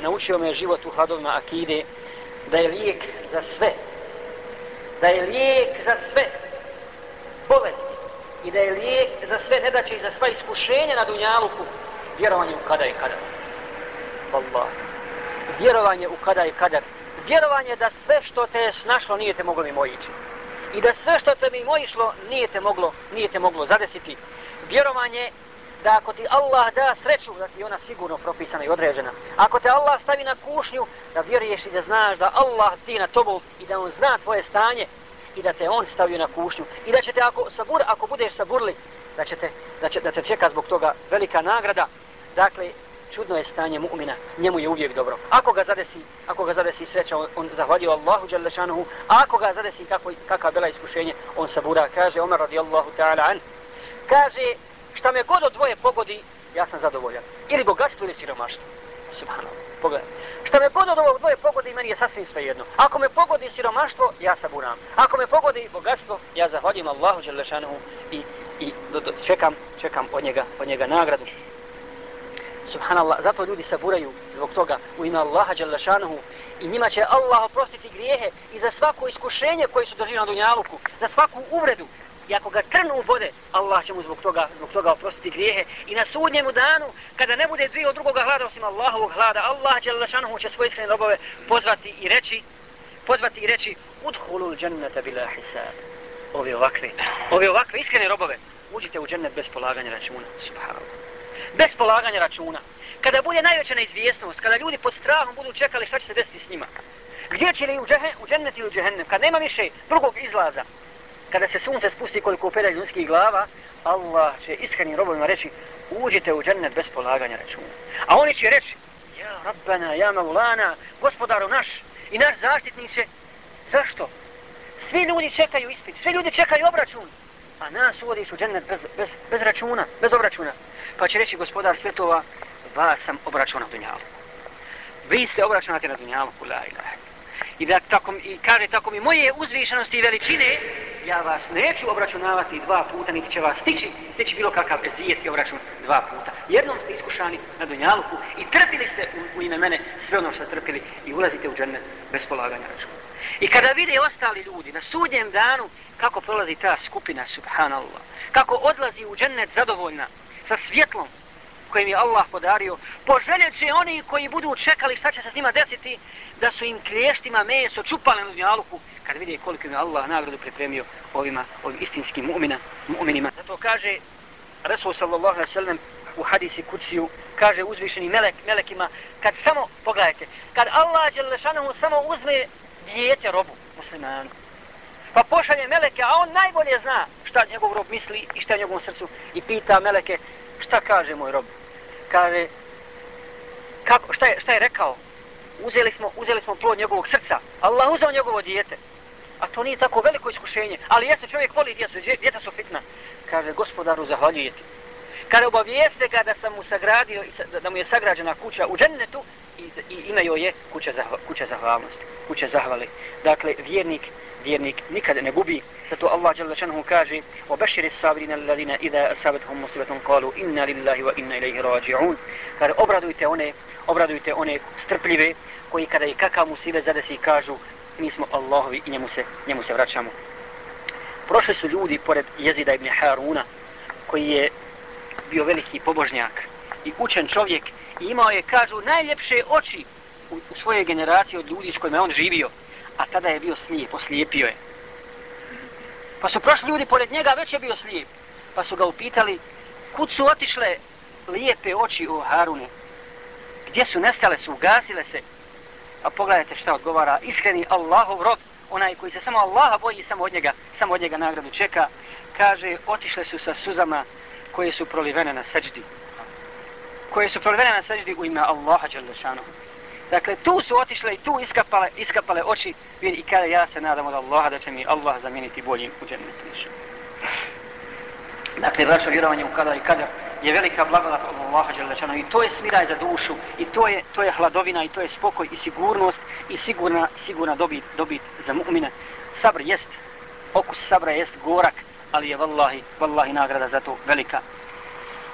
naučio me život u hladovima akide, da je lijek za sve, da je lijek za sve bolesti i da je lijek za sve nedaće i za sva iskušenja na dunjaluku, vjerovanje u kada i kada. Allah. Vjerovanje u kada i kada. Vjerovanje da sve što te je snašlo nije te moglo mimoići. I da sve što te mimoišlo nije te moglo, nije te moglo zadesiti. Vjerovanje da ako ti Allah da sreću, da ti ona sigurno propisana i određena. Ako te Allah stavi na kušnju, da vjeruješ i da znaš da Allah ti na tobu i da on zna tvoje stanje i da te on stavio na kušnju. I da će te ako, sabur, ako budeš saburli, da, će te, da, će, da te čeka zbog toga velika nagrada. Dakle, čudno je stanje mu'mina, njemu je uvijek dobro. Ako ga zadesi, ako ga zadesi sreća, on, on zahvalio Allahu Đalešanuhu, a ako ga zadesi kako, kakav bila iskušenje, on sabura, kaže Omer radijallahu ta'ala an, kaže, šta me god od dvoje pogodi, ja sam zadovoljan. Ili bogatstvo ili siromaštvo. Subhanallah. Pogledaj. Šta me god od ovog dvoje pogodi, meni je sasvim sve jedno. Ako me pogodi siromaštvo, ja saburam. Ako me pogodi bogatstvo, ja zahvaljujem Allahu Đelešanohu i, i do, do, čekam, čekam od njega, od njega nagradu. Subhanallah, zato ljudi saburaju zbog toga u ime Allaha Đelešanohu i njima će Allah oprostiti grijehe i za svako iskušenje koje su doživjeli na Dunjaluku, za svaku uvredu, i ako ga trnu vode, Allah će mu zbog toga, zbog toga oprostiti grijehe. I na sudnjemu danu, kada ne bude dvije od drugoga hlada osim Allahovog hlada, Allah će lašanuhu će svoje iskrene robove pozvati i reći, pozvati i reći, udhulul džennete bila hisab. Ovi ovakve, ovi ovakve iskrene robove, uđite u džennet bez polaganja računa. Subhanallah. Bez polaganja računa. Kada bude najveća neizvjesnost, kada ljudi pod strahom budu čekali šta će se desiti s njima. Gdje će li u, džehe, u džennet ili u džehennem? Kad nema više drugog izlaza, kada se sunce spusti koliko upere ljudskih glava, Allah će iskrenim robovima reći, uđite u džennet bez polaganja računa. A oni će reći, ja rabbana, ja maulana, gospodaru naš i naš zaštitniče, zašto? Svi ljudi čekaju ispit, svi ljudi čekaju obračun, a nas uvodiš u džennet bez, bez, bez računa, bez obračuna. Pa će reći gospodar svjetova, vas sam obračunao na dunjalu. Vi ste obračunati na dunjalu, kula ilaha i da tako i kaže tako mi moje uzvišenosti i veličine ja vas neću obračunavati dva puta niti će vas stići stići bilo kakav ezijetski obračun dva puta. Jednom ste iskušani na dunjaluku i trpili ste u, u ime mene sve ono što ste trpili i ulazite u džennet bez polaganja računa. I kada vide ostali ljudi na sudnjem danu kako prolazi ta skupina subhanallah kako odlazi u džennet zadovoljna sa svjetlom kojim je Allah podario, poželjeće oni koji budu čekali šta će se s njima desiti, da su im kliještima meso čupale na dunjaluku, kad vidi koliko im je Allah nagradu pripremio ovima, ovim istinskim mu'mina, mu'minima. Zato kaže Resul sallallahu alaihi sallam u hadisi kuciju, kaže uzvišeni melek, melekima, kad samo, pogledajte, kad Allah Đelešanohu samo uzme dijete robu muslimanu, pa pošalje meleke, a on najbolje zna šta njegov rob misli i šta je njegovom srcu i pita meleke, šta kaže moj rob? Kaže, kako, šta, je, šta je rekao? Uzeli smo, uzeli smo plod njegovog srca. Allah uzeo njegovo dijete. A to nije tako veliko iskušenje. Ali jeste čovjek voli djecu, djeca su fitna. Kaže, gospodaru, zahvaljuje ti. Kada obavijeste ga da sam mu sagradio, da mu je sagrađena kuća u džennetu i, i ime joj je kuća, zahva, kuća zahvalnosti, kuća zahvali. Dakle, vjernik vjernik nikad ne gubi. Zato Allah dželle šanehu kaže: "Wa bashiris sabirin alladhina idha asabatuhum musibatun qalu inna lillahi wa inna ilayhi raji'un." Kaže obradujte one, obradujte one strpljive koji kada i kakav musibet zadesi kažu mi smo Allahovi i njemu se, njemu se vraćamo. Prošli su ljudi pored Jezida ibn Haruna koji je bio veliki pobožnjak i učen čovjek i imao je, kažu, najljepše oči u, u svojoj generaciji od ljudi s kojima on živio a tada je bio slijep, oslijepio je. Pa su prošli ljudi pored njega, već je bio slijep. Pa su ga upitali, kud su otišle lijepe oči u Harune? Gdje su nestale, su ugasile se? A pogledajte šta odgovara, iskreni Allahov rob, onaj koji se samo Allaha boji, samo od njega, samo od njega nagradu čeka, kaže, otišle su sa suzama koje su prolivene na seđdi. Koje su prolivene na seđdi u ime Allaha Đalešanohu. Dakle, tu su otišle i tu iskapale, iskapale oči i kada ja se nadam od Allaha da će mi Allah zamijeniti boljim u džennetu. Dakle, braćo vjerovanje u kada i kada je velika blagodat od Allaha Đelešanu i to je smiraj za dušu i to je, to je hladovina i to je spokoj i sigurnost i sigurna, sigurna dobit, dobit za mu'mina. Sabr jest, okus sabra jest gorak, ali je vallahi, vallahi nagrada za to velika.